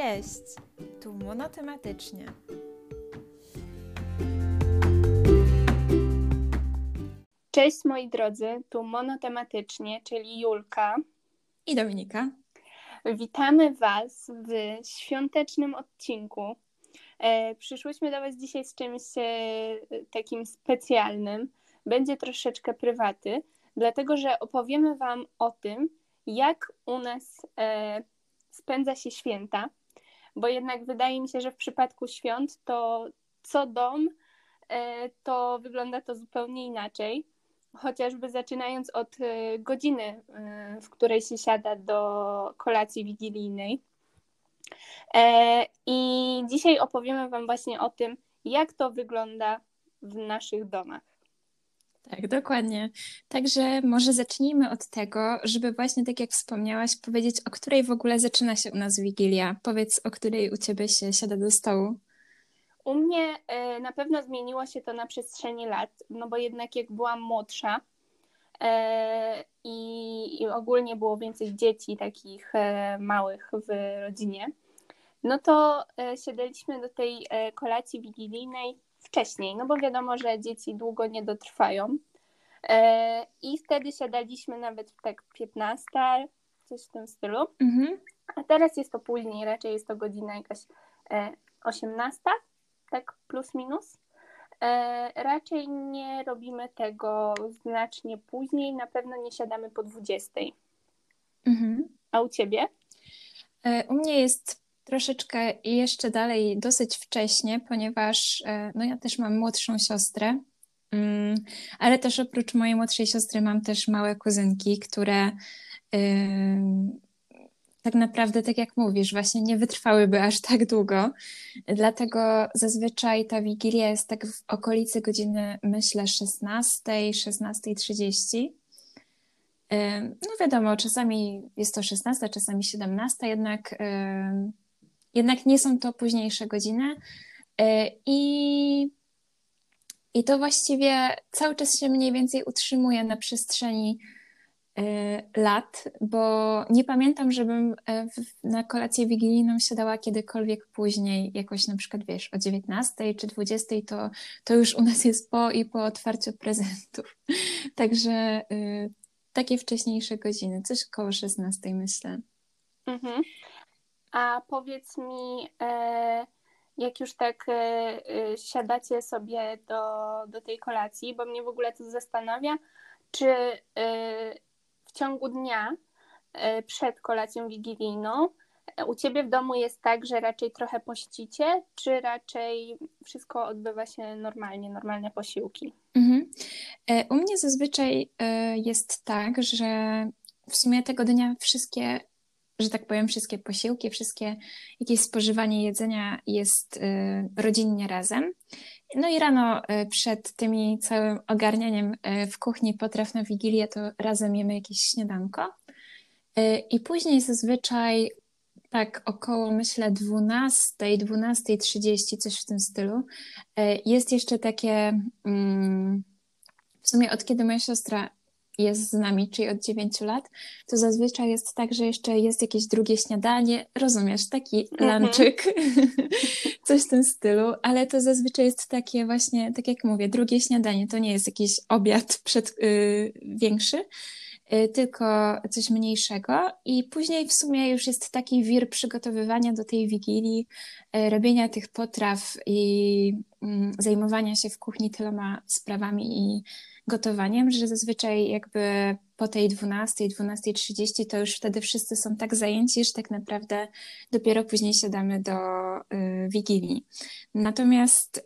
Cześć, tu monotematycznie. Cześć moi drodzy, tu monotematycznie, czyli Julka i Dominika. Witamy Was w świątecznym odcinku. E, przyszłyśmy do Was dzisiaj z czymś e, takim specjalnym. Będzie troszeczkę prywaty, dlatego że opowiemy Wam o tym, jak u nas e, spędza się święta, bo jednak wydaje mi się, że w przypadku świąt to co dom e, to wygląda to zupełnie inaczej. Chociażby zaczynając od e, godziny, e, w której się siada do kolacji wigilijnej. I dzisiaj opowiemy Wam właśnie o tym, jak to wygląda w naszych domach. Tak, dokładnie. Także może zacznijmy od tego, żeby właśnie tak jak wspomniałaś, powiedzieć, o której w ogóle zaczyna się u nas Wigilia. Powiedz, o której u Ciebie się siada do stołu. U mnie y, na pewno zmieniło się to na przestrzeni lat, no bo jednak jak byłam młodsza y, i, ogólnie było więcej dzieci takich y, małych w rodzinie, no to siadaliśmy do tej kolacji wigilijnej wcześniej, no bo wiadomo, że dzieci długo nie dotrwają. E, I wtedy siadaliśmy nawet w tak 15, coś w tym stylu. Mhm. A teraz jest to później, raczej jest to godzina jakaś 18, e, tak plus minus. E, raczej nie robimy tego znacznie później, na pewno nie siadamy po 20. Mhm. A u ciebie? U mnie jest troszeczkę jeszcze dalej dosyć wcześnie, ponieważ e, no ja też mam młodszą siostrę, mm, ale też oprócz mojej młodszej siostry mam też małe kuzynki, które tak naprawdę, tak jak mówisz, właśnie nie wytrwałyby aż tak długo. Dlatego zazwyczaj ta wigilia jest tak w okolicy godziny, myślę, 16, 16.30. No wiadomo, czasami jest to 16, czasami 17, jednak jednak nie są to późniejsze godziny. E, I, I to właściwie cały czas się mniej więcej utrzymuje na przestrzeni e, lat, bo nie pamiętam, żebym e, na kolację wigilijną siadała kiedykolwiek później, jakoś na przykład, wiesz, o 19 czy 20, to, to już u nas jest po i po otwarciu prezentów. Także takie wcześniejsze godziny, coś koło 16 myślę. Mhm. A powiedz mi, e, jak już tak e, e, siadacie sobie do, do tej kolacji, bo mnie w ogóle to zastanawia, czy w ciągu dnia przed kolacją wigilijną u ciebie w domu jest tak, że raczej trochę pościcie, czy raczej wszystko odbywa się normalnie, normalne posiłki? Mhm. U mnie zazwyczaj jest tak, że w sumie tego dnia wszystkie że tak powiem, wszystkie posiłki, wszystkie jakieś spożywanie jedzenia jest y, rodzinnie razem. No i rano y, przed tymi całym ogarnianiem y, w kuchni potraw na Wigilię to razem jemy jakieś śniadanko. I później zazwyczaj tak około myślę 12, 12.30, coś w tym stylu. Jest jeszcze takie, mm, w sumie od kiedy moja siostra jest z nami, czyli od 9 lat, to zazwyczaj jest tak, że jeszcze jest jakieś drugie śniadanie, rozumiesz, taki mhm. lunchik, coś w tym stylu, ale to zazwyczaj jest takie właśnie, tak jak mówię, drugie śniadanie, to nie jest jakiś obiad przed, yy, większy, yy, tylko coś mniejszego i później w sumie już jest taki wir przygotowywania do tej wigilii, yy, robienia tych potraw i mm, zajmowania się w kuchni tyloma sprawami i gotowaniem, że zazwyczaj jakby po tej 12, 12.30 to już wtedy wszyscy są tak zajęci, że tak naprawdę dopiero później siadamy do y, Wigilii. Natomiast y,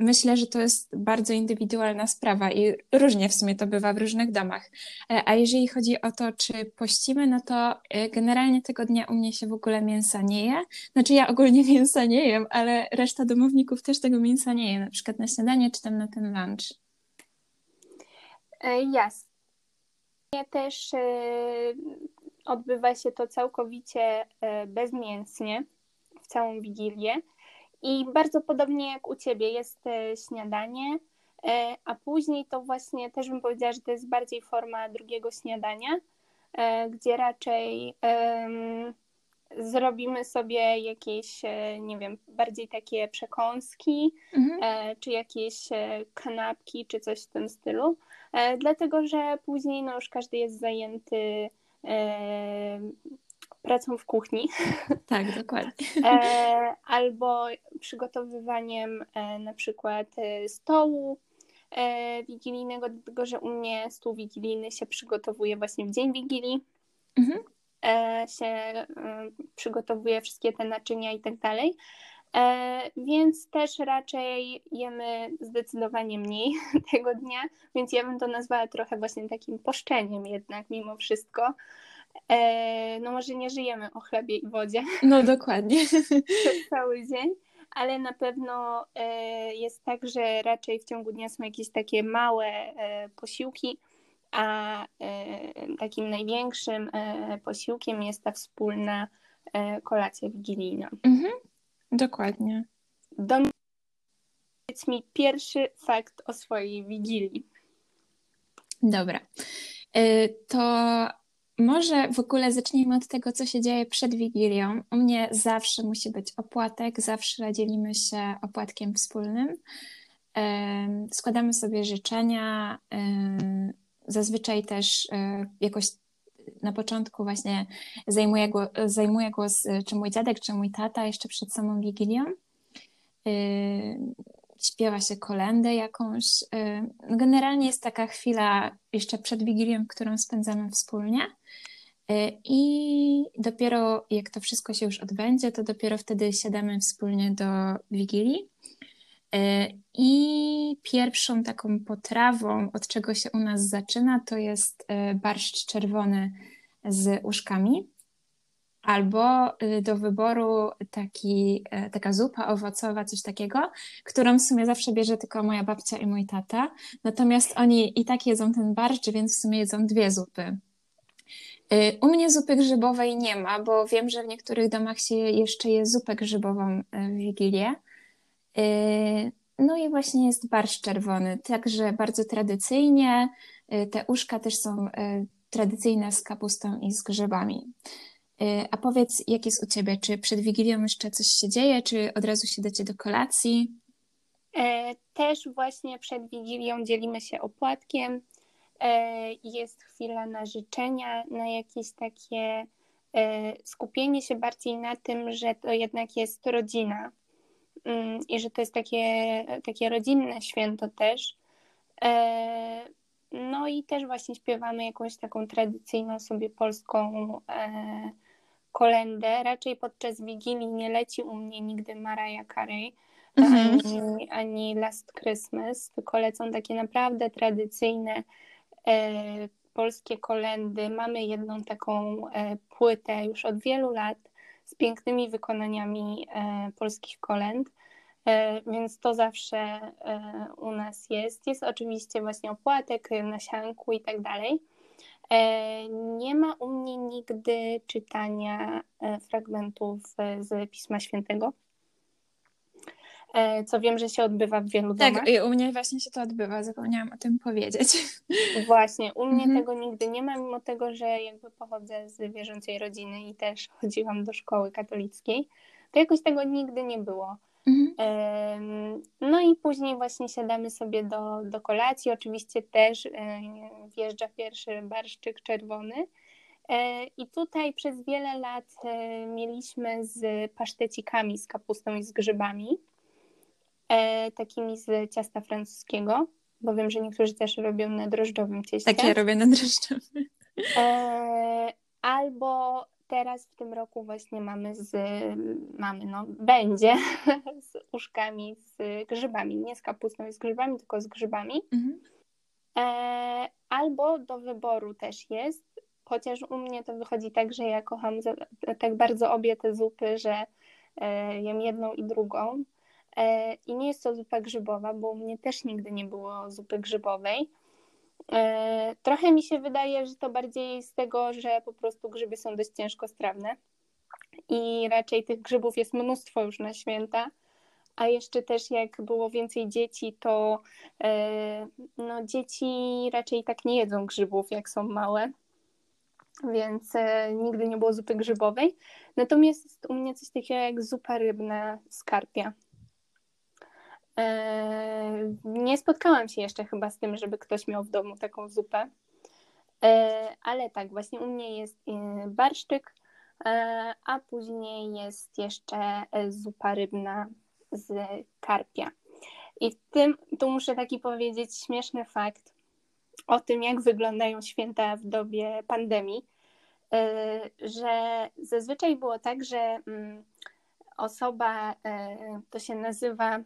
myślę, że to jest bardzo indywidualna sprawa i różnie w sumie to bywa w różnych domach. E, a jeżeli chodzi o to, czy pościmy, no to y, generalnie tego dnia u mnie się w ogóle mięsa nie je. Znaczy ja ogólnie mięsa nie jem, ale reszta domowników też tego mięsa nie je, na przykład na śniadanie czy tam na ten lunch. E, jasne. Też e, odbywa się to całkowicie e, bezmięsnie w całą Wigilię. I bardzo podobnie jak u Ciebie jest śniadanie, a później to właśnie też bym powiedziała, że to jest bardziej forma drugiego śniadania, gdzie raczej zrobimy sobie jakieś, e, nie wiem, bardziej takie przekąski, mhm. E, czy jakieś e, kanapki, czy coś w tym stylu. Dlatego, że później no już każdy jest zajęty pracą w kuchni. Tak, dokładnie. Albo przygotowywaniem na przykład stołu wigilijnego, dlatego że u mnie stół wigilijny się przygotowuje właśnie w dzień Wigilii. Mhm. E, się e, przygotowuje wszystkie te naczynia i tak dalej. E, więc też raczej jemy zdecydowanie mniej tego dnia, więc ja bym to nazwała trochę właśnie takim poszczeniem jednak mimo wszystko. No może nie żyjemy o chlebie i wodzie. No dokładnie. Przez cały dzień, ale na pewno jest tak, że raczej w ciągu dnia są jakieś takie małe posiłki, a e, takim największym e, posiłkiem jest ta wspólna e, kolacja wigilijna. Mhm, dokładnie. Powiedz mi pierwszy fakt o swojej wigilii. Dobra. To może w ogóle zacznijmy od tego, co się dzieje przed Wigilią. U mnie zawsze musi być opłatek, zawsze dzielimy się opłatkiem wspólnym. Składamy sobie życzenia, zazwyczaj też e, jakoś na początku właśnie zajmuje, głos, zajmuje głos e, czy mój dziadek, czy mój tata jeszcze przed samą Wigilią. E, śpiewa się kolendę jakąś. Generalnie jest taka chwila jeszcze przed Wigilią, którą spędzamy wspólnie. I dopiero jak to wszystko się już odbędzie, to dopiero wtedy siadamy wspólnie do Wigilii. E, I pierwszą taką potrawą, od czego się u nas zaczyna, to jest e, barszcz czerwony z uszkami. Albo e, do wyboru taki, taka zupa owocowa, coś takiego, którą w sumie zawsze bierze tylko moja babcia i mój tata. Natomiast oni i tak jedzą ten barszcz, więc w sumie jedzą dwie zupy. U mnie zupy grzybowej nie ma, bo wiem, że w niektórych domach się jeszcze je zupę grzybową w Wigilię. Y, no i właśnie jest barszcz czerwony, także bardzo tradycyjnie. Y, te uszka też są y, tradycyjne z kapustą i z grzybami. A powiedz, jak jest u Ciebie? Czy przed Wigilią jeszcze coś się dzieje, czy od razu się dacie do kolacji? Też właśnie przed Wigilią dzielimy się opłatkiem. Jest chwila na życzenia, na jakieś takie skupienie się bardziej na tym, że to jednak jest rodzina, i że to jest takie, takie rodzinne święto też. E, no i też właśnie śpiewamy jakąś taką tradycyjną sobie polską e, kolendę. Raczej podczas Wigilii nie leci u mnie nigdy Mariah Carey mhm. ani, ani Last Christmas, tylko lecą takie naprawdę tradycyjne e, polskie kolendy. Mamy jedną taką płytę już od wielu lat z pięknymi wykonaniami e, polskich kolęd. E, więc to zawsze e, u nas jest. Jest oczywiście właśnie opłatek na sianku i tak dalej. Nie ma u mnie nigdy czytania fragmentów z Pisma Świętego. E, co wiem, że się odbywa w wielu tak, domach. Tak, u mnie właśnie się to odbywa, zapomniałam o tym powiedzieć. Właśnie, u mnie mhm. tego nigdy nie ma, mimo tego, że jakby pochodzę z wierzącej rodziny i też chodziłam do szkoły katolickiej, to jakoś tego nigdy nie było. Mhm. No i później właśnie siadamy sobie do, do kolacji. Oczywiście też e, wjeżdża pierwszy barszczyk czerwony. E, I tutaj przez wiele lat mieliśmy z pasztecikami, z kapustą i z grzybami takimi z ciasta francuskiego, bo wiem, że niektórzy też robią na drożdżowym cieście. Tak, ja robię na drożdżowym. E, albo teraz w tym roku właśnie mamy z, mamy, no, będzie z uszkami, z grzybami, nie z kapustą i z grzybami, tylko z grzybami. Mhm. E, albo do wyboru też jest, chociaż u mnie to wychodzi tak, że ja kocham tak bardzo obie te zupy, że e, jem jedną i drugą. E, I nie jest to zupa grzybowa, bo u mnie też nigdy nie było zupy grzybowej. E, trochę mi się wydaje, że to bardziej z tego, że po prostu grzyby są dość ciężko strawne i raczej tych grzybów jest mnóstwo już na święta. A jeszcze też jak było więcej dzieci, to e, no, dzieci raczej tak nie jedzą grzybów, jak są małe. więc nigdy nie było zupy grzybowej. Natomiast u mnie coś takiego jak zupa rybna z karpia. E, nie spotkałam się jeszcze chyba z tym, żeby ktoś miał w domu taką zupę. E, ale tak, właśnie u mnie jest e, barszczyk, e, a później jest jeszcze e, zupa rybna z karpia. I w tym tu muszę taki powiedzieć śmieszny fakt o tym, jak wyglądają święta w dobie pandemii, że zazwyczaj było tak, że mm, osoba, e, to się nazywa,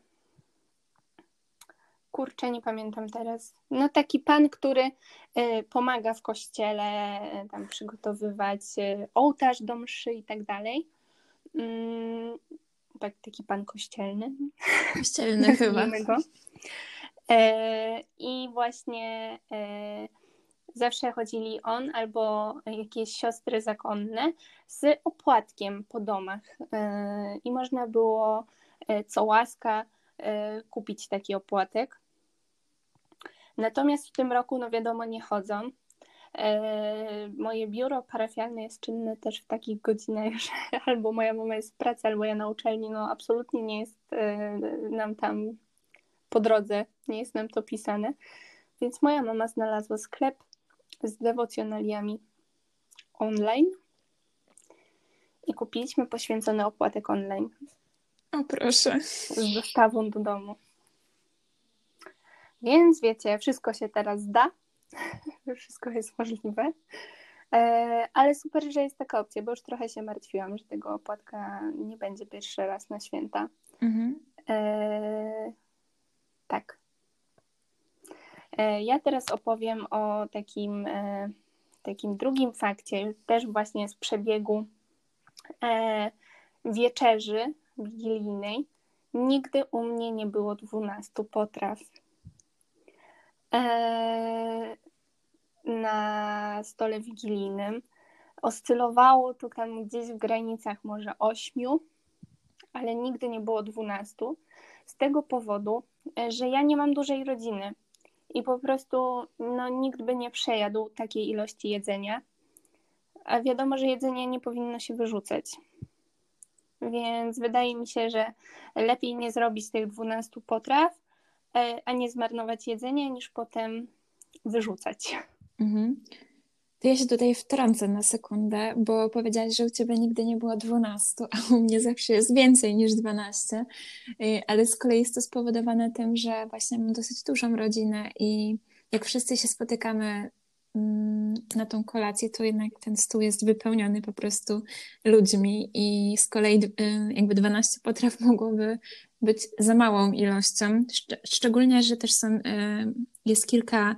kurczę, nie pamiętam teraz, no taki pan, który e, pomaga w kościele tam przygotowywać ołtarz do mszy i tak dalej. Mm, tak, taki pan kościelny. Kościelny chyba. Go. E, I właśnie e, zawsze chodzili on albo jakieś siostry zakonne z opłatkiem po domach. E, I można było co łaska kupić taki opłatek. Natomiast w tym roku, no wiadomo, nie chodzą. Moje biuro parafialne jest czynne też w takich godzinach, że albo moja mama jest w pracy, albo ja na uczelni. No absolutnie nie jest nam tam po drodze, nie jest nam to pisane. Więc moja mama znalazła sklep z dewocjonaliami online i kupiliśmy poświęcony opłatek online. O proszę. Z dostawą do domu. Więc wiecie, wszystko się teraz da. wszystko jest możliwe. E, ale super, że jest taka opcja, bo już trochę się martwiłam, że tego opłatka nie będzie pierwszy raz na święta. Mhm. E, tak. E, ja teraz opowiem o takim, e, takim drugim fakcie, też właśnie z przebiegu e, wieczerzy wigilijnej. Nigdy u mnie nie było 12 potraw. Na stole wigilijnym oscylowało to tam gdzieś w granicach może 8, ale nigdy nie było 12. Z tego powodu, E, że ja nie mam dużej rodziny i po prostu no, nikt by nie przejadł takiej ilości jedzenia. A wiadomo, że jedzenie nie powinno się wyrzucać. Więc wydaje mi się, że lepiej nie zrobić tych 12 potraw, a nie zmarnować jedzenie, niż potem wyrzucać. Mhm. To ja się tutaj wtrącę na sekundę, bo powiedziałaś, że u Ciebie nigdy nie było 12, a u mnie zawsze jest więcej niż 12, y, ale z kolei jest to spowodowane tym, że właśnie mam dosyć dużą rodzinę i jak wszyscy się spotykamy mm, na tą kolację, to jednak ten stół jest wypełniony po prostu ludźmi i z kolei y, jakby 12 potraw mogłoby być za małą ilością, szczególnie, że też są, y, jest kilka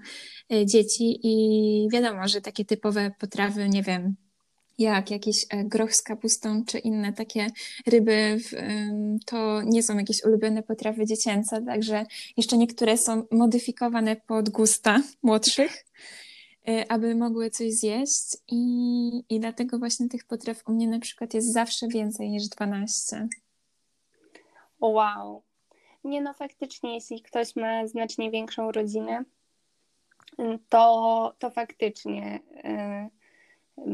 y, dzieci i wiadomo, że takie typowe potrawy, nie wiem, jak jakiś e, groch z kapustą czy inne takie ryby, to nie są jakieś ulubione potrawy dziecięce, także jeszcze niektóre są modyfikowane pod gusta młodszych, y, aby mogły coś zjeść i, i dlatego właśnie tych potraw u mnie na przykład jest zawsze więcej niż 12. Wow. Nie no, faktycznie, jeśli ktoś ma znacznie większą rodzinę, to, to faktycznie y,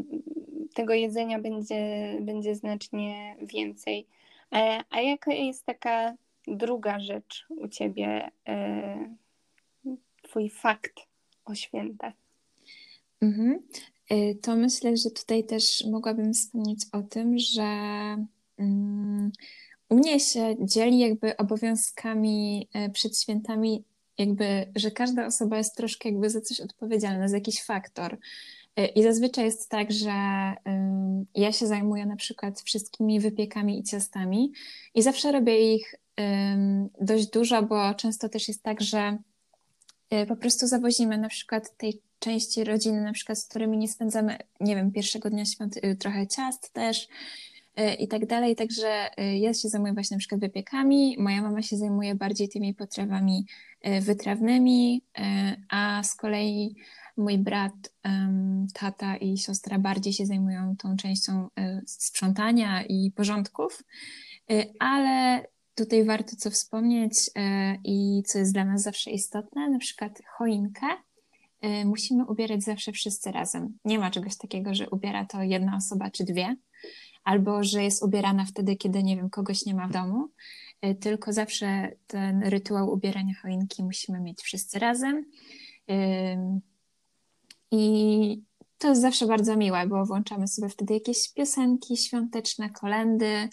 tego jedzenia będzie, będzie znacznie więcej. E, a jaka jest taka druga rzecz u ciebie, y, twój fakt o świętach? Mhm. Y, to myślę, że tutaj też mogłabym wspomnieć o tym, że. U mnie się dzieli jakby obowiązkami e, przed świętami, jakby, że każda osoba jest troszkę jakby za coś odpowiedzialna, za jakiś faktor. E, I zazwyczaj jest tak, że ja się zajmuję na przykład wszystkimi wypiekami i ciastami i zawsze robię ich dość dużo, bo często też jest tak, że e, po prostu zawozimy na przykład tej części rodziny, na przykład z którymi nie spędzamy, nie wiem, pierwszego dnia świąt y, trochę ciast też, i tak dalej. Także e, ja się zajmuję właśnie na przykład wypiekami, moja mama się zajmuje bardziej tymi potrawami e, wytrawnymi, a z kolei mój brat, tata i siostra bardziej się zajmują tą częścią sprzątania i porządków, ale tutaj warto co wspomnieć i co jest dla nas zawsze istotne, na przykład choinkę musimy ubierać zawsze wszyscy razem. Nie ma czegoś takiego, że ubiera to jedna osoba czy dwie, albo że jest ubierana wtedy, kiedy nie wiem, kogoś nie ma w domu, y, tylko zawsze ten rytuał ubierania choinki musimy mieć wszyscy razem. I to jest zawsze bardzo miłe, bo włączamy sobie wtedy jakieś piosenki świąteczne, kolendy,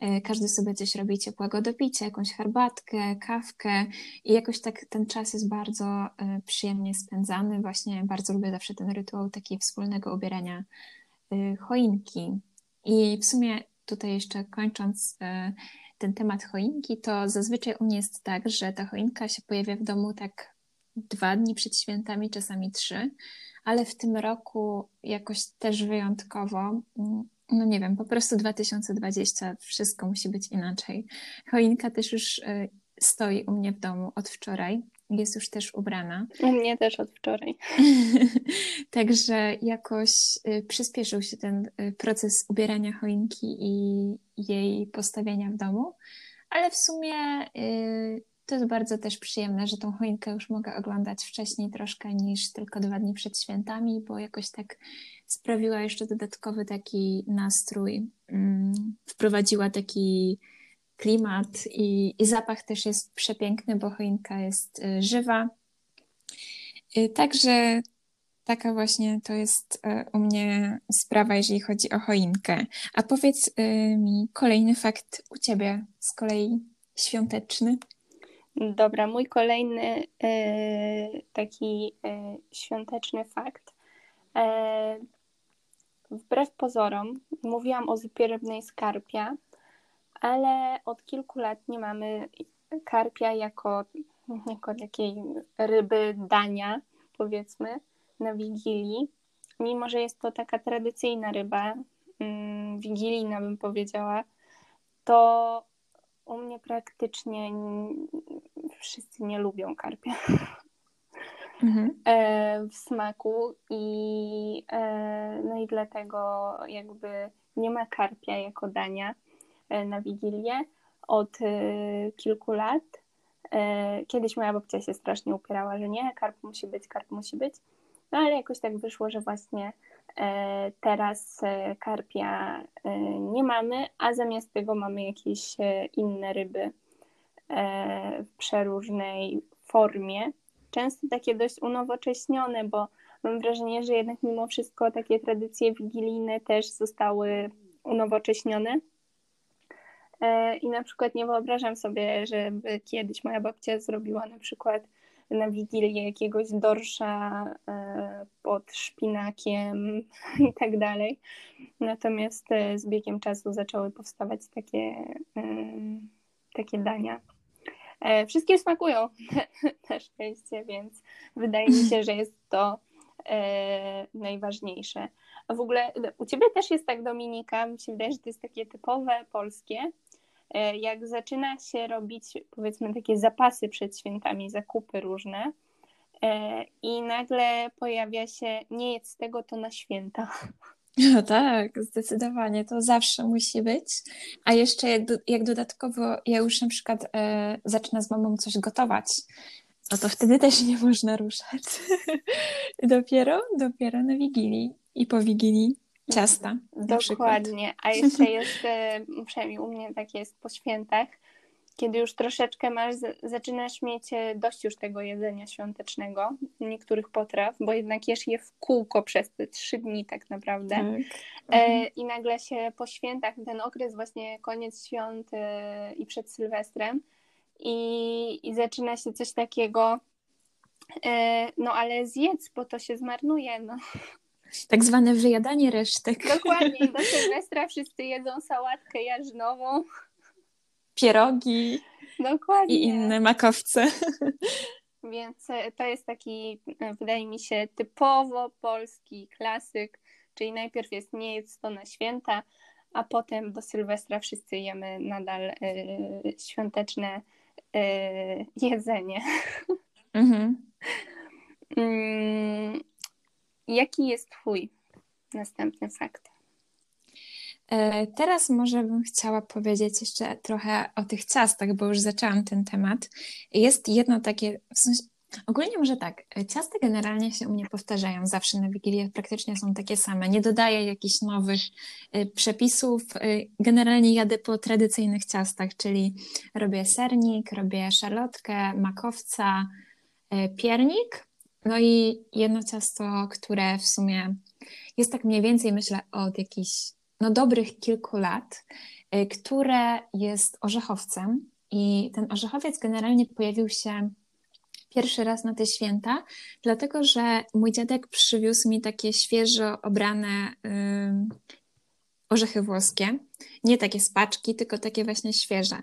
E, każdy sobie coś robi ciepłego do picia, jakąś herbatkę, kawkę i jakoś tak ten czas jest bardzo e, przyjemnie spędzany. Właśnie bardzo lubię zawsze ten rytuał taki wspólnego ubierania e, choinki. I w sumie tutaj jeszcze kończąc ten temat choinki, to zazwyczaj u mnie jest tak, że ta choinka się pojawia w domu tak dwa dni przed świętami, czasami trzy, ale w tym roku jakoś też wyjątkowo mm, no nie wiem, po prostu 2020 wszystko musi być inaczej. Choinka też już y, stoi u mnie w domu od wczoraj. Jest już też ubrana. U mnie też od wczoraj. Także jakoś y, przyspieszył się ten y, proces ubierania choinki i jej postawienia w domu. Ale w sumie to jest bardzo też przyjemne, że tą choinkę już mogę oglądać wcześniej troszkę niż tylko dwa dni przed świętami, bo jakoś tak sprawiła jeszcze dodatkowy taki nastrój, mm, wprowadziła taki klimat i, i zapach też jest przepiękny, bo choinka jest y, żywa. Y, także taka właśnie to jest y, u mnie sprawa, jeżeli chodzi o choinkę. A powiedz mi kolejny fakt u ciebie z kolei świąteczny. Dobra, mój kolejny taki świąteczny fakt wbrew pozorom, mówiłam o zbiorownej skarpia, ale od kilku lat nie mamy karpia jako, jako takiej ryby dania, powiedzmy, na Wigilii. Mimo, że jest to taka tradycyjna ryba, mm, wigilijna bym powiedziała, to u mnie praktycznie wszyscy nie lubią karpia. mhm. E, w smaku i e, no i dlatego jakby nie ma karpia jako dania e, na Wigilię od kilku lat. Kiedyś moja babcia się strasznie upierała, że nie, karp musi być, karp musi być. No ale jakoś tak wyszło, że właśnie teraz karpia nie mamy, a zamiast tego mamy jakieś inne ryby w przeróżnej formie często takie dość unowocześnione, bo mam wrażenie, że jednak mimo wszystko takie tradycje wigilijne też zostały unowocześnione. E, I na przykład nie wyobrażam sobie, żeby kiedyś moja babcia zrobiła na przykład na Wigilię jakiegoś dorsza e, pod szpinakiem i tak dalej. Natomiast e, z biegiem czasu zaczęły powstawać takie, takie dania. E, wszystkie smakują na szczęście, więc wydaje mi się, że jest to e, najważniejsze. A w ogóle u Ciebie też jest tak, Dominika, mi się wydaje, że to jest takie typowe polskie. E, jak zaczyna się robić, powiedzmy, takie zapasy przed świętami, zakupy różne, i nagle pojawia się, nie jedz tego, to na święta. No tak, zdecydowanie, to zawsze musi być. A jeszcze jak, jak dodatkowo ja już na przykład e, zaczyna z mamą coś gotować, no to wtedy też nie można ruszać. dopiero, dopiero na Wigilii i po Wigilii ciasta. Dokładnie. A jeszcze jest, e, przynajmniej u mnie tak jest po świętach, kiedy już troszeczkę masz, zaczynasz mieć e, dość już tego jedzenia świątecznego, niektórych potraw, bo jednak jesz je w kółko przez te trzy dni tak naprawdę. Tak. E, mhm. I nagle się po świętach, ten okres właśnie koniec świąt i przed Sylwestrem i, i zaczyna się coś takiego, no ale zjedz, bo to się zmarnuje, no. Tak zwane wyjadanie resztek. Dokładnie, do Sylwestra wszyscy jedzą sałatkę jarzynową pierogi Dokładnie. i inne makowce. Więc e, to jest taki, e, wydaje mi się, typowo polski klasyk, czyli najpierw jest nie jest to na święta, a potem do Sylwestra wszyscy jemy nadal y, świąteczne y, jedzenie. Mhm. mm, jaki jest Twój następny fakt? E, teraz może bym chciała powiedzieć jeszcze trochę o tych ciastach, bo już zaczęłam ten temat. Jest jedno takie, w sensie Ogólnie może tak, ciasty generalnie się u mnie powtarzają zawsze na Wigilię, praktycznie są takie same. Nie dodaję jakichś nowych y, przepisów. Generalnie jadę po tradycyjnych ciastach, czyli robię sernik, robię szalotkę, makowca, piernik, no i jedno ciasto, które w sumie jest tak mniej więcej, myślę, od jakichś no, dobrych kilku lat, które jest orzechowcem. I ten orzechowiec generalnie pojawił się pierwszy raz na te święta, dlatego że mój dziadek przywiózł mi takie świeżo obrane y, orzechy włoskie. Nie takie spaczki, tylko takie właśnie świeże.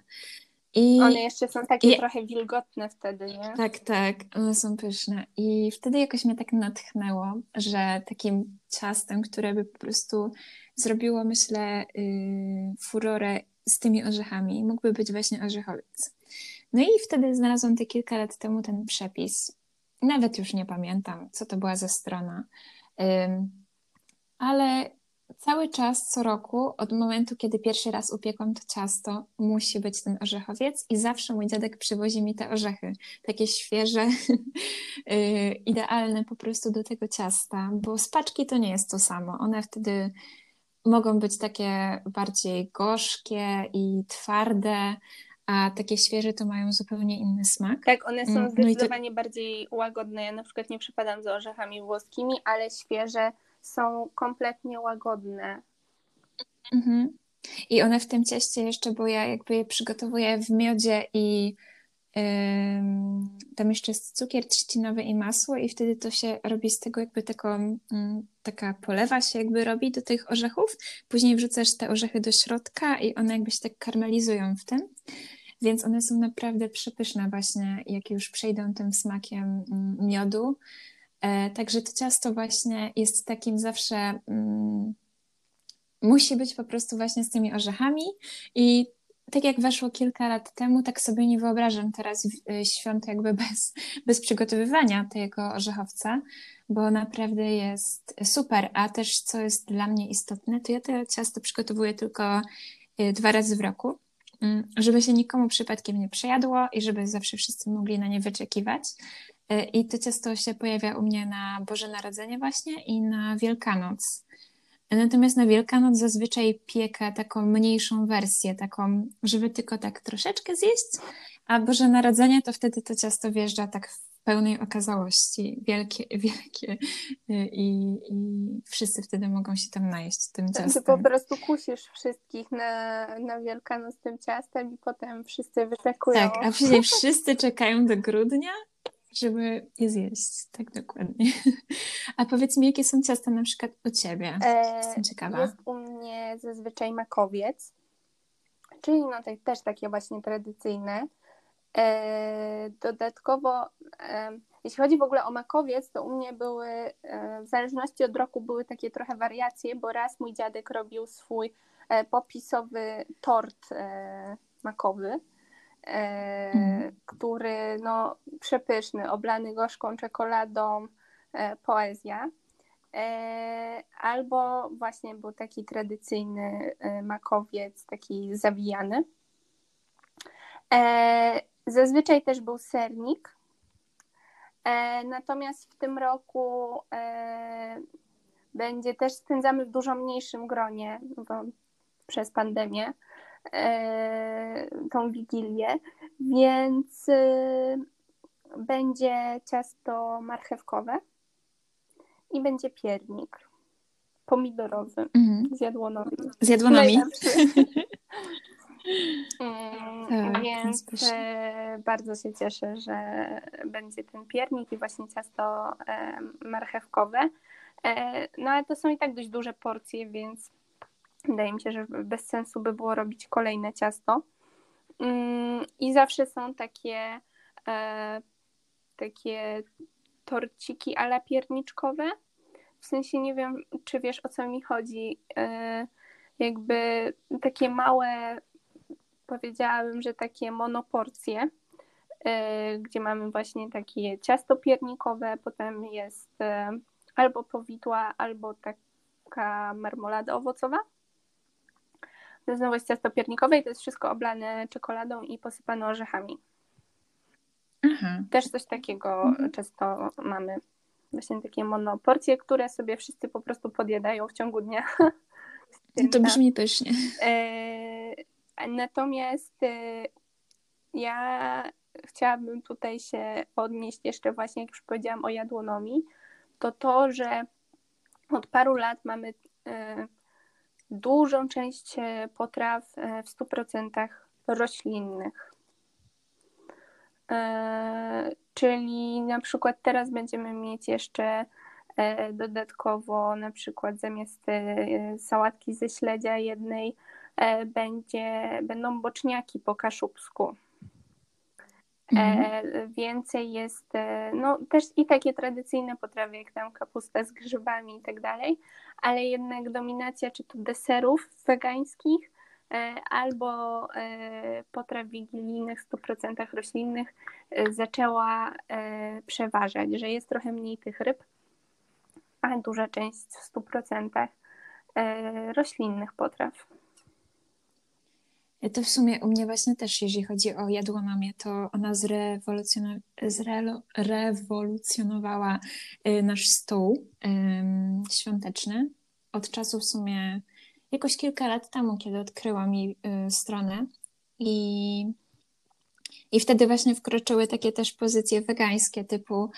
I, one jeszcze są takie i, trochę wilgotne wtedy, nie? Tak, tak, one są pyszne. I wtedy jakoś mnie tak natchnęło, że takim ciastem, które by po prostu zrobiło, myślę, yy, furorę z tymi orzechami, mógłby być właśnie orzechowiec. No i wtedy znalazłam te kilka lat temu ten przepis. Nawet już nie pamiętam, co to była za strona. Ale cały czas, co roku, od momentu, kiedy pierwszy raz upiekłam to ciasto, musi być ten orzechowiec i zawsze mój dziadek przywozi mi te orzechy, takie świeże, y, idealne po prostu do tego ciasta, bo spaczki to nie jest to samo. One wtedy mogą być takie bardziej gorzkie i twarde, a takie świeże to mają zupełnie inny smak. Tak, one są mm, zdecydowanie no to... bardziej łagodne. Ja na przykład nie przypadam za orzechami włoskimi, ale świeże są kompletnie łagodne. Mhm. I one w tym cieście jeszcze, bo ja jakby je przygotowuję w miodzie i tam jeszcze jest cukier trzcinowy i masło i wtedy to się robi z tego jakby taką, yy, taka polewa się jakby robi do tych orzechów. Później wrzucasz te orzechy do środka i one jakby się tak karmelizują w tym. Więc one są naprawdę przepyszne właśnie, jak już przejdą tym smakiem mm, miodu. E, także to ciasto właśnie jest takim zawsze... Mm, musi być po prostu właśnie z tymi orzechami i tak jak weszło kilka lat temu, tak sobie nie wyobrażam teraz e, świąt jakby bez, bez przygotowywania tego orzechowca, bo naprawdę jest super. A też co jest dla mnie istotne, to ja to ciasto przygotowuję tylko e, dwa razy w roku. Mm, żeby się nikomu przypadkiem nie przejadło i żeby zawsze wszyscy mogli na nie wyczekiwać. E, I to ciasto się pojawia u mnie na Boże Narodzenie właśnie i na Wielkanoc. Natomiast na Wielkanoc zazwyczaj piekę taką mniejszą wersję, taką, żeby tylko tak troszeczkę zjeść, a Boże Narodzenie to wtedy to ciasto wjeżdża tak w pełnej okazałości, wielkie, wielkie y, i, i wszyscy wtedy mogą się tam najeść tym ciastem. Ty po prostu kusisz wszystkich na, na Wielkanoc tym ciastem i potem wszyscy wyczekują. Tak, a później wszyscy czekają do grudnia, żeby je zjeść. Tak dokładnie. A powiedz mi, jakie są ciasta na przykład u Ciebie? Jestem ciekawa. Jest u mnie zazwyczaj makowiec, czyli no też takie właśnie tradycyjne. E, dodatkowo, e, jeśli chodzi w ogóle o makowiec, to u mnie były, e, w zależności od roku, były takie trochę wariacje, bo raz mój dziadek robił swój popisowy tort makowy, mm. który no, przepyszny, oblany gorzką czekoladą, poezja. Albo właśnie był taki tradycyjny makowiec, taki zawijany. Zazwyczaj też był sernik. E, natomiast w tym roku e, będzie też spędzamy w dużo mniejszym gronie bo, przez pandemię e, tą wigilię, więc e, będzie ciasto marchewkowe i będzie piernik pomidorowy mhm. z jadłonami. Z jadłonami. Mm, tak, więc e, bardzo się cieszę, że będzie ten piernik i właśnie ciasto e, marchewkowe. E, no ale to są i tak dość duże porcje, więc wydaje mi się, że bez sensu by było robić kolejne ciasto. Mm, I zawsze są takie takie torciki ala pierniczkowe. W sensie nie wiem, czy wiesz o co mi chodzi. Jakby takie małe powiedziałabym, że takie monoporcje, e, gdzie mamy właśnie takie ciasto piernikowe, potem jest e, albo powidła, albo taka marmolada owocowa. Znowu jest ciasto piernikowe i to jest wszystko oblane czekoladą i posypane orzechami. Aha. Też coś takiego mhm. często mamy. Właśnie takie monoporcje, które sobie wszyscy po prostu podjadają w ciągu dnia. No to brzmi pysznie. E, natomiast e, ja chciałabym tutaj się odnieść jeszcze właśnie, jak już powiedziałam o jadłonomii, to to, że od paru lat mamy e, dużą część potraw w 100% roślinnych. Czyli na przykład teraz będziemy mieć jeszcze E, dodatkowo na przykład zamiast e, sałatki ze śledzia jednej e, będzie, będą boczniaki po kaszubsku. Mhm. Więcej jest, no też i takie tradycyjne potrawy, jak tam kapusta z grzybami i tak dalej, ale jednak dominacja czy to deserów wegańskich, albo potraw wigilijnych 100% roślinnych zaczęła przeważać, że jest trochę mniej tych ryb a duża część w 100% e, roślinnych potraw. To w sumie u mnie właśnie też, jeżeli chodzi o jadłonomię, to ona zrewolucjon... zrewolucjonowała e, nasz stół świąteczny. Od czasu w sumie jakoś kilka lat temu, kiedy odkryłam jej e, stronę i i wtedy właśnie wkroczyły takie też pozycje wegańskie, typu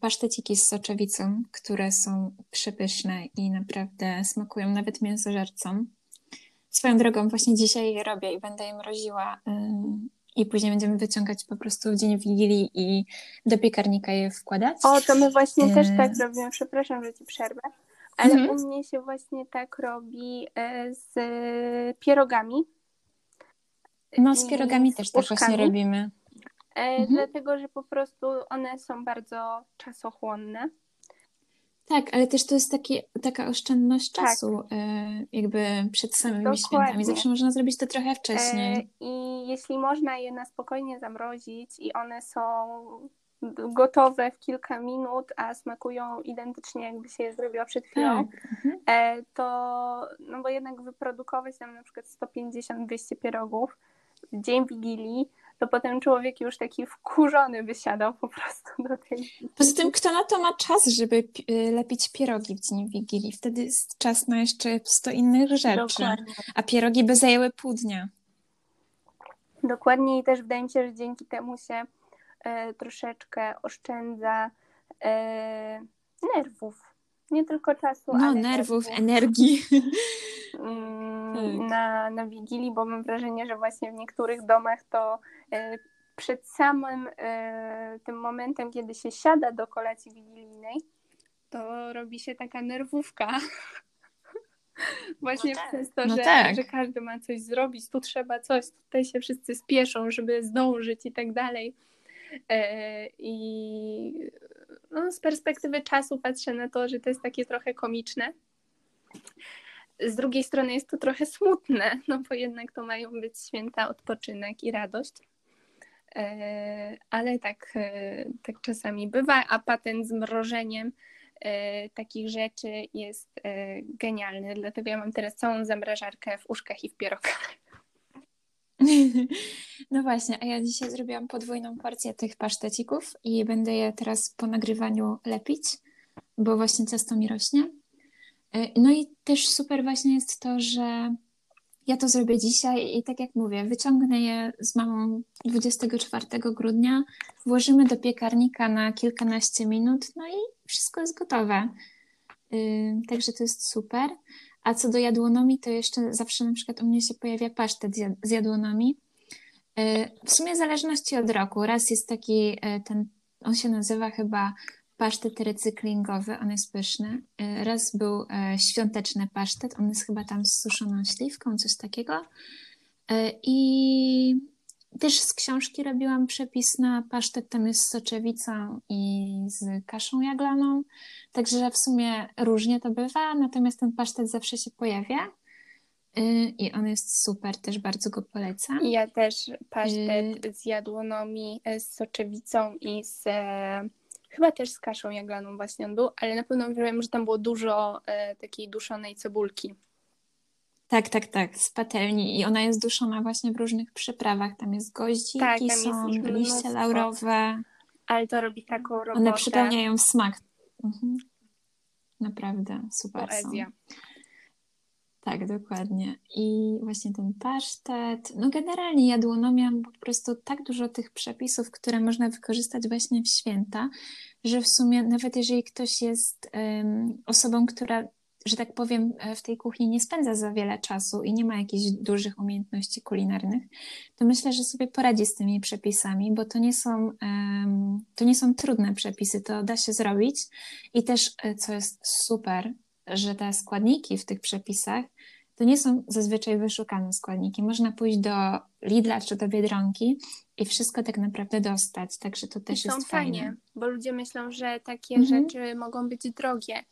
paszteciki z soczewicą, które są przepyszne i naprawdę smakują nawet mięsożercom. Swoją drogą właśnie dzisiaj je robię i będę je mroziła i później będziemy wyciągać po prostu w dzień Wigilii i do piekarnika je wkładać. O, to my właśnie e... też tak robimy. Przepraszam, że ci przerwę. Ale mhm. u mnie się właśnie tak robi e, z pierogami no z pierogami też tak właśnie robimy. E, mhm. Dlatego, że po prostu one są bardzo czasochłonne. Tak, ale też to jest taki, taka oszczędność tak. czasu e, jakby przed samymi Dokładnie. świętami. Zawsze można zrobić to trochę wcześniej. E, I jeśli można je na spokojnie zamrozić i one są gotowe w kilka minut, a smakują identycznie jakby się je zrobiła przed chwilą, tak. to no bo jednak wyprodukować tam na przykład 150-200 pierogów, dzień Wigilii, to potem człowiek już taki wkurzony by siadał po prostu do tej. Poza tym, kto na to ma czas, żeby y, lepić pierogi w dzień Wigilii? Wtedy jest czas na jeszcze 100 innych rzeczy. Dokładnie. A pierogi by zajęły pół dnia. Dokładnie i też wydaje mi się, że dzięki temu się e, troszeczkę oszczędza e, nerwów. Nie tylko czasu, no, ale nerwów, nerwów. energii. Mm, tak. na, na Wigilii, bo mam wrażenie, że właśnie w niektórych domach to e, przed samym e, tym momentem, kiedy się siada do kolacji wigilijnej, to robi się taka nerwówka. Właśnie no tak. przez to, no że, tak. że każdy ma coś zrobić, tu trzeba coś, tutaj się wszyscy spieszą, żeby zdążyć i tak dalej. E, I no, z perspektywy czasu patrzę na to, że to jest takie trochę komiczne z drugiej strony jest to trochę smutne, no bo jednak to mają być święta odpoczynek i radość. E, ale tak, e, tak czasami bywa, a patent z mrożeniem e, takich rzeczy jest genialny. Dlatego ja mam teraz całą zamrażarkę w uszkach i w pierogach. No właśnie, a ja dzisiaj zrobiłam podwójną porcję tych pasztecików i będę je teraz po nagrywaniu lepić, bo właśnie ciasto mi rośnie. E, no i też super właśnie jest to, że ja to zrobię dzisiaj i tak jak mówię, wyciągnę je z mamą 24 grudnia, włożymy do piekarnika na kilkanaście minut, no i wszystko jest gotowe. Yy, także to jest super. A co do jadłonomii, to jeszcze zawsze na przykład u mnie się pojawia pasztet z jadłonomii. Yy, w sumie w zależności od roku. Raz jest taki yy, ten, on się nazywa chyba pasztet recyklingowy, on jest pyszny. E, raz był e, świąteczny pasztet, on jest chyba tam z suszoną śliwką, coś takiego. E, I też z książki robiłam przepis na pasztet, tam jest z soczewicą i z kaszą jaglaną, także w sumie różnie to bywa, natomiast ten pasztet zawsze się pojawia. I on jest super, też bardzo go polecam. Ja też pasztet y... z jadłonomi, z soczewicą i z Chyba też z kaszą jaglaną właśnie on był, ale na pewno wiem, że tam było dużo takiej duszonej cebulki. Tak, tak, tak, z patelni i ona jest duszona właśnie w różnych przyprawach. Tam jest goździki, tak, tam są liście laurowe. Ale to robi taką robotę. One przypełniają smak. Mhm. Naprawdę, super Poezja. są. Tak, dokładnie. I właśnie ten pasztet. No generalnie jadłonomia po prostu tak dużo tych przepisów, które można wykorzystać właśnie w święta, że w sumie nawet jeżeli ktoś jest um, osobą, która że tak powiem, w tej kuchni nie spędza za wiele czasu i nie ma jakichś dużych umiejętności kulinarnych, to myślę, że sobie poradzi z tymi przepisami, bo to nie są, to nie są trudne przepisy, to da się zrobić. I też, e, co jest super, że te składniki w tych przepisach to nie są zazwyczaj wyszukane składniki. Można pójść do Lidla czy do Biedronki i wszystko tak naprawdę dostać, także to też I jest fajnie. fajnie. Bo ludzie myślą, że takie mhm. rzeczy mogą być drogie,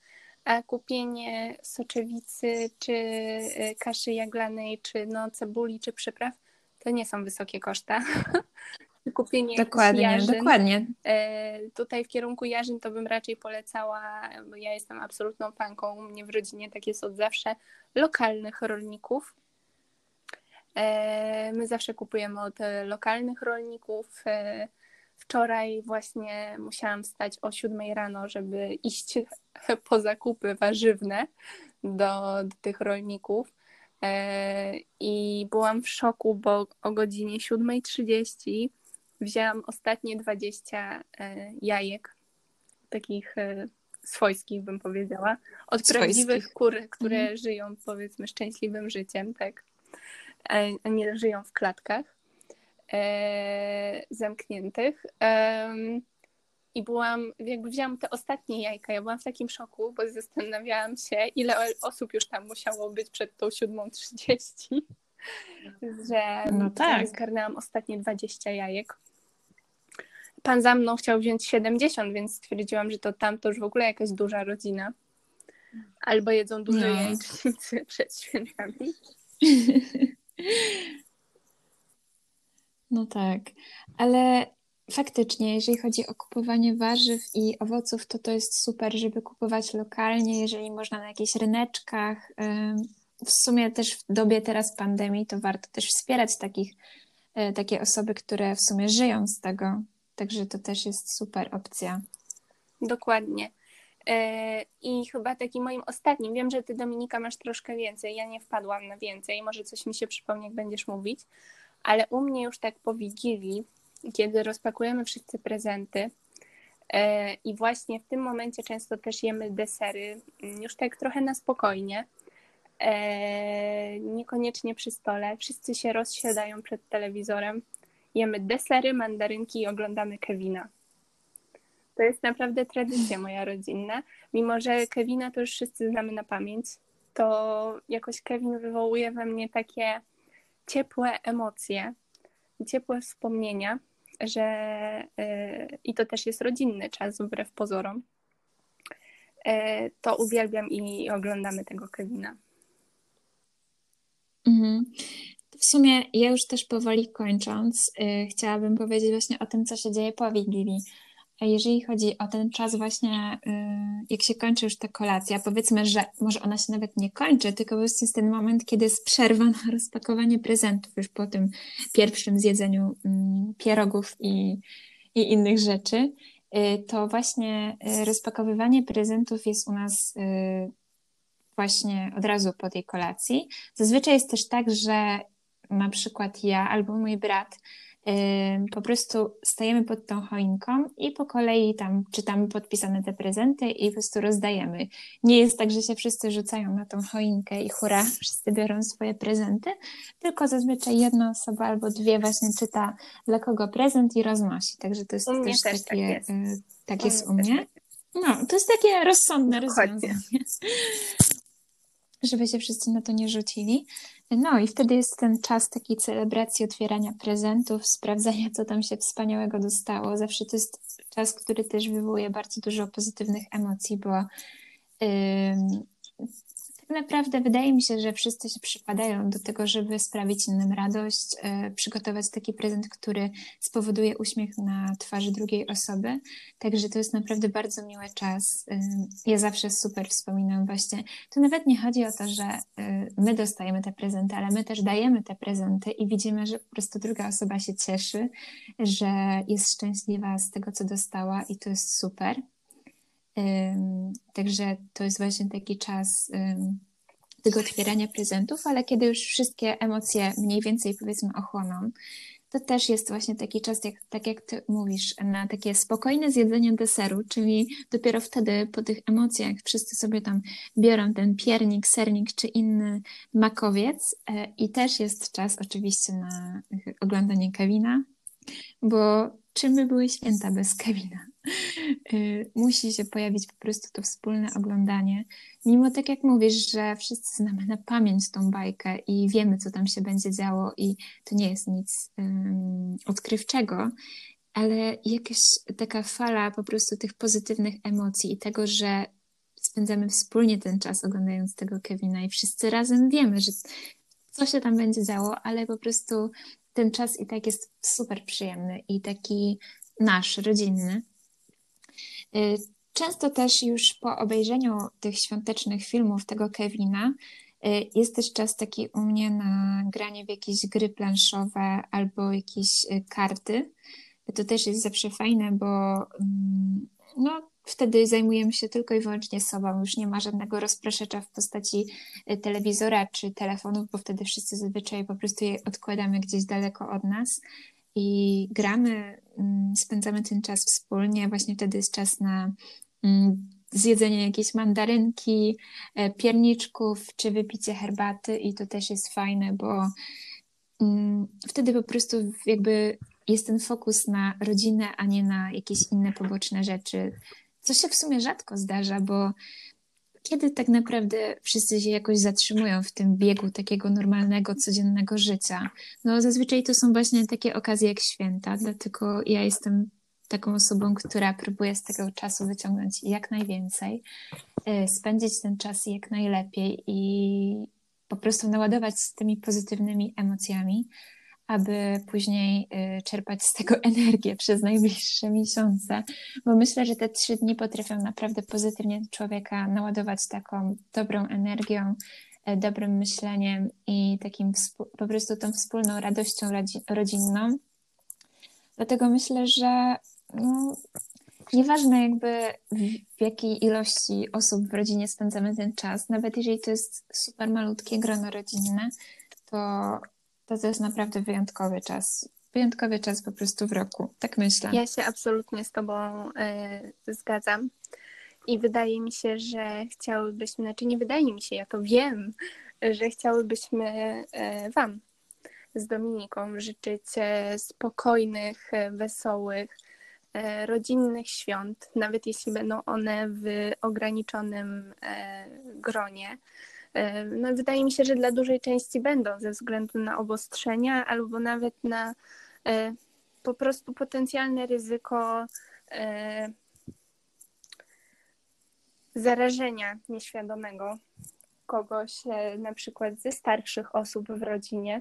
a kupienie soczewicy, czy y, kaszy jaglanej, czy no cebuli, czy przypraw, to nie są wysokie koszta. kupienie dokładnie, jarzyn. dokładnie. E, tutaj w kierunku jarzyn to bym raczej polecała, bo ja jestem absolutną fanką, u mnie w rodzinie tak jest od zawsze, lokalnych rolników. E, my zawsze kupujemy od lokalnych rolników. E, wczoraj właśnie musiałam wstać o 7 rano, żeby iść po zakupy warzywne do, do tych rolników. I byłam w szoku, bo o godzinie 7.30 wzięłam ostatnie 20 e, jajek, takich e, swojskich bym powiedziała, od swojskich. prawdziwych kur, które mhm. żyją powiedzmy szczęśliwym życiem, tak, nie żyją w klatkach e, zamkniętych. E, I byłam, jakby wzięłam te ostatnie jajka, ja byłam w takim szoku, bo zastanawiałam się, ile osób już tam musiało być przed tą 7.30, że no tak. zgarnęłam ostatnie 20 jajek pan za mną chciał wziąć 70, więc stwierdziłam, że to tam to już w ogóle jakaś duża rodzina. Albo jedzą dużo no. jajecznicy przed świętami. No tak, ale faktycznie, jeżeli chodzi o kupowanie warzyw i owoców, to to jest super, żeby kupować lokalnie, jeżeli można na jakichś ryneczkach. W sumie też w dobie teraz pandemii to warto też wspierać takich, e, takie osoby, które w sumie żyją z tego, Także to też jest super opcja. Dokładnie. E, I chyba takim moim ostatnim, wiem, że ty Dominika masz troszkę więcej, ja nie wpadłam na więcej, może coś mi się przypomni, jak będziesz mówić, ale u mnie już tak po Wigilii, kiedy rozpakujemy wszyscy prezenty e, i właśnie w tym momencie często też jemy desery, mm, już tak trochę na spokojnie, e, niekoniecznie przy stole, wszyscy się rozsiadają przed telewizorem, jemy desery, mandarynki i oglądamy Kevina. To jest naprawdę tradycja moja rodzinna. Mimo, że Kevina to już wszyscy znamy na pamięć, to jakoś Kevin wywołuje we mnie takie ciepłe emocje, ciepłe wspomnienia, że yy, i to też jest rodzinny czas, wbrew pozorom. Yy, to uwielbiam i oglądamy tego Kevina. Mhm. W sumie ja już też powoli kończąc, yy, chciałabym powiedzieć właśnie o tym, co się dzieje po Wigilii. Jeżeli chodzi o ten czas właśnie, yy, jak się kończy już ta kolacja, powiedzmy, że może ona się nawet nie kończy, tylko właśnie jest ten moment, kiedy jest przerwa na rozpakowanie prezentów już po tym pierwszym zjedzeniu yy, pierogów i, i innych rzeczy, y, to właśnie y, rozpakowywanie prezentów jest u nas y, właśnie od razu po tej kolacji. Zazwyczaj jest też tak, że na przykład ja albo mój brat, po prostu stajemy pod tą choinką i po kolei tam czytamy podpisane te prezenty i po prostu rozdajemy. Nie jest tak, że się wszyscy rzucają na tą choinkę i hura, wszyscy biorą swoje prezenty, tylko zazwyczaj jedna osoba albo dwie właśnie czyta dla kogo prezent i roznosi. Także to jest też, też takie, tak jest, y, tak jest u mnie. Tak no, to jest takie rozsądne rozwiązanie żeby się wszyscy na to nie rzucili. No i wtedy jest ten czas takiej celebracji, otwierania prezentów, sprawdzania, co tam się wspaniałego dostało. Zawsze to jest czas, który też wywołuje bardzo dużo pozytywnych emocji, bo yy, naprawdę wydaje mi się, że wszyscy się przypadają do tego, żeby sprawić innym radość, e, przygotować taki prezent, który spowoduje uśmiech na twarzy drugiej osoby. Także to jest naprawdę bardzo miły czas. E, ja zawsze super wspominam właśnie. To nawet nie chodzi o to, że e, my dostajemy te prezenty, ale my też dajemy te prezenty i widzimy, że po prostu druga osoba się cieszy, że jest szczęśliwa z tego, co dostała i to jest super. Także to jest właśnie taki czas tego otwierania prezentów, ale kiedy już wszystkie emocje mniej więcej powiedzmy ochłoną, to też jest właśnie taki czas, jak, tak jak ty mówisz, na takie spokojne zjedzenie deseru, czyli dopiero wtedy po tych emocjach wszyscy sobie tam biorą ten piernik, sernik czy inny makowiec e, i też jest czas oczywiście na oglądanie Kevina, bo czym by były święta bez Kevina? Y, musi się pojawić po prostu to wspólne oglądanie. Mimo tak jak mówisz, że wszyscy znamy na pamięć tą bajkę i wiemy, co tam się będzie działo, i to nie jest nic um, odkrywczego, ale jakaś taka fala po prostu tych pozytywnych emocji i tego, że spędzamy wspólnie ten czas oglądając tego Kevina i wszyscy razem wiemy, że co się tam będzie działo, ale po prostu ten czas i tak jest super przyjemny i taki nasz, rodzinny. Y, często też już po obejrzeniu tych świątecznych filmów tego Kevina y, jest też czas taki u mnie na granie w jakieś gry planszowe albo jakieś y, karty. To też jest zawsze fajne, bo mm, no, wtedy zajmujemy się tylko i wyłącznie sobą. Już nie ma żadnego rozpraszacza w postaci telewizora czy telefonów, bo wtedy wszyscy zazwyczaj po prostu je odkładamy gdzieś daleko od nas i gramy, mm, spędzamy ten czas wspólnie. Właśnie wtedy jest czas na mm, zjedzenie jakiejś mandarynki, e, pierniczków czy wypicie herbaty i to też jest fajne, bo mm, wtedy po prostu jakby jest ten fokus na rodzinę, a nie na jakieś inne poboczne rzeczy, co się w sumie rzadko zdarza, bo kiedy tak naprawdę wszyscy się jakoś zatrzymują w tym biegu takiego normalnego, codziennego życia? No zazwyczaj to są właśnie takie okazje jak święta, dlatego ja jestem taką osobą, która próbuje z tego czasu wyciągnąć jak najwięcej, y, spędzić ten czas jak najlepiej i po prostu naładować tymi pozytywnymi emocjami, aby później y, czerpać z tego energię przez najbliższe miesiące, bo myślę, że te trzy dni potrafią naprawdę pozytywnie człowieka naładować taką dobrą energią, e, dobrym myśleniem i takim po prostu tą wspólną radością rodzinną. Dlatego myślę, że no, nieważne jakby w jakiej ilości osób w rodzinie spędzamy ten czas, nawet jeżeli to jest super malutkie grono rodzinne, to to, to jest naprawdę wyjątkowy czas. Wyjątkowy czas po prostu w roku, tak myślę. Ja się absolutnie z Tobą y, zgadzam. I wydaje mi się, że chciałybyśmy, znaczy nie wydaje mi się, ja to wiem, że chciałybyśmy y, Wam z Dominiką życzyć e, spokojnych, wesołych, rodzinnych świąt, nawet jeśli będą one w ograniczonym gronie. E, no, wydaje mi się, że dla dużej części będą ze względu na obostrzenia albo nawet na e, po prostu potencjalne ryzyko e, zarażenia nieświadomego kogoś, na przykład ze starszych osób w rodzinie.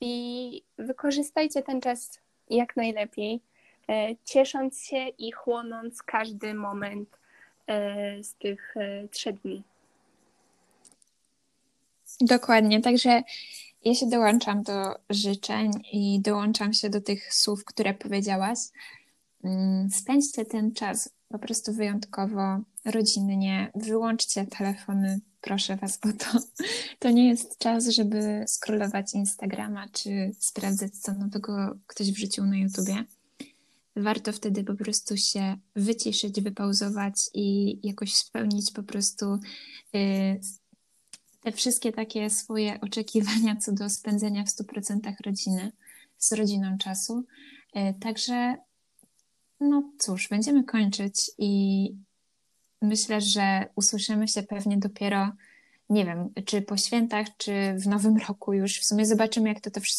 I wykorzystajcie ten czas jak najlepiej, ciesząc się i chłonąc każdy moment E, z tych e, trzech dni. Dokładnie, także ja się dołączam do życzeń i dołączam się do tych słów, które powiedziałaś. Mm, spędźcie ten czas po prostu wyjątkowo, rodzinnie, wyłączcie telefony, proszę Was o to. To nie jest czas, żeby scrollować Instagrama czy sprawdzać, co nowego ktoś wrzucił na YouTubie warto wtedy po prostu się wyciszyć, wypauzować i jakoś spełnić po prostu y, te wszystkie takie swoje oczekiwania co do spędzenia w 100% rodziny, z rodziną czasu. Y, także, no cóż, będziemy kończyć i myślę, że usłyszymy się pewnie dopiero, nie wiem, czy po świętach, czy w nowym roku już. W sumie zobaczymy, jak to to wszystko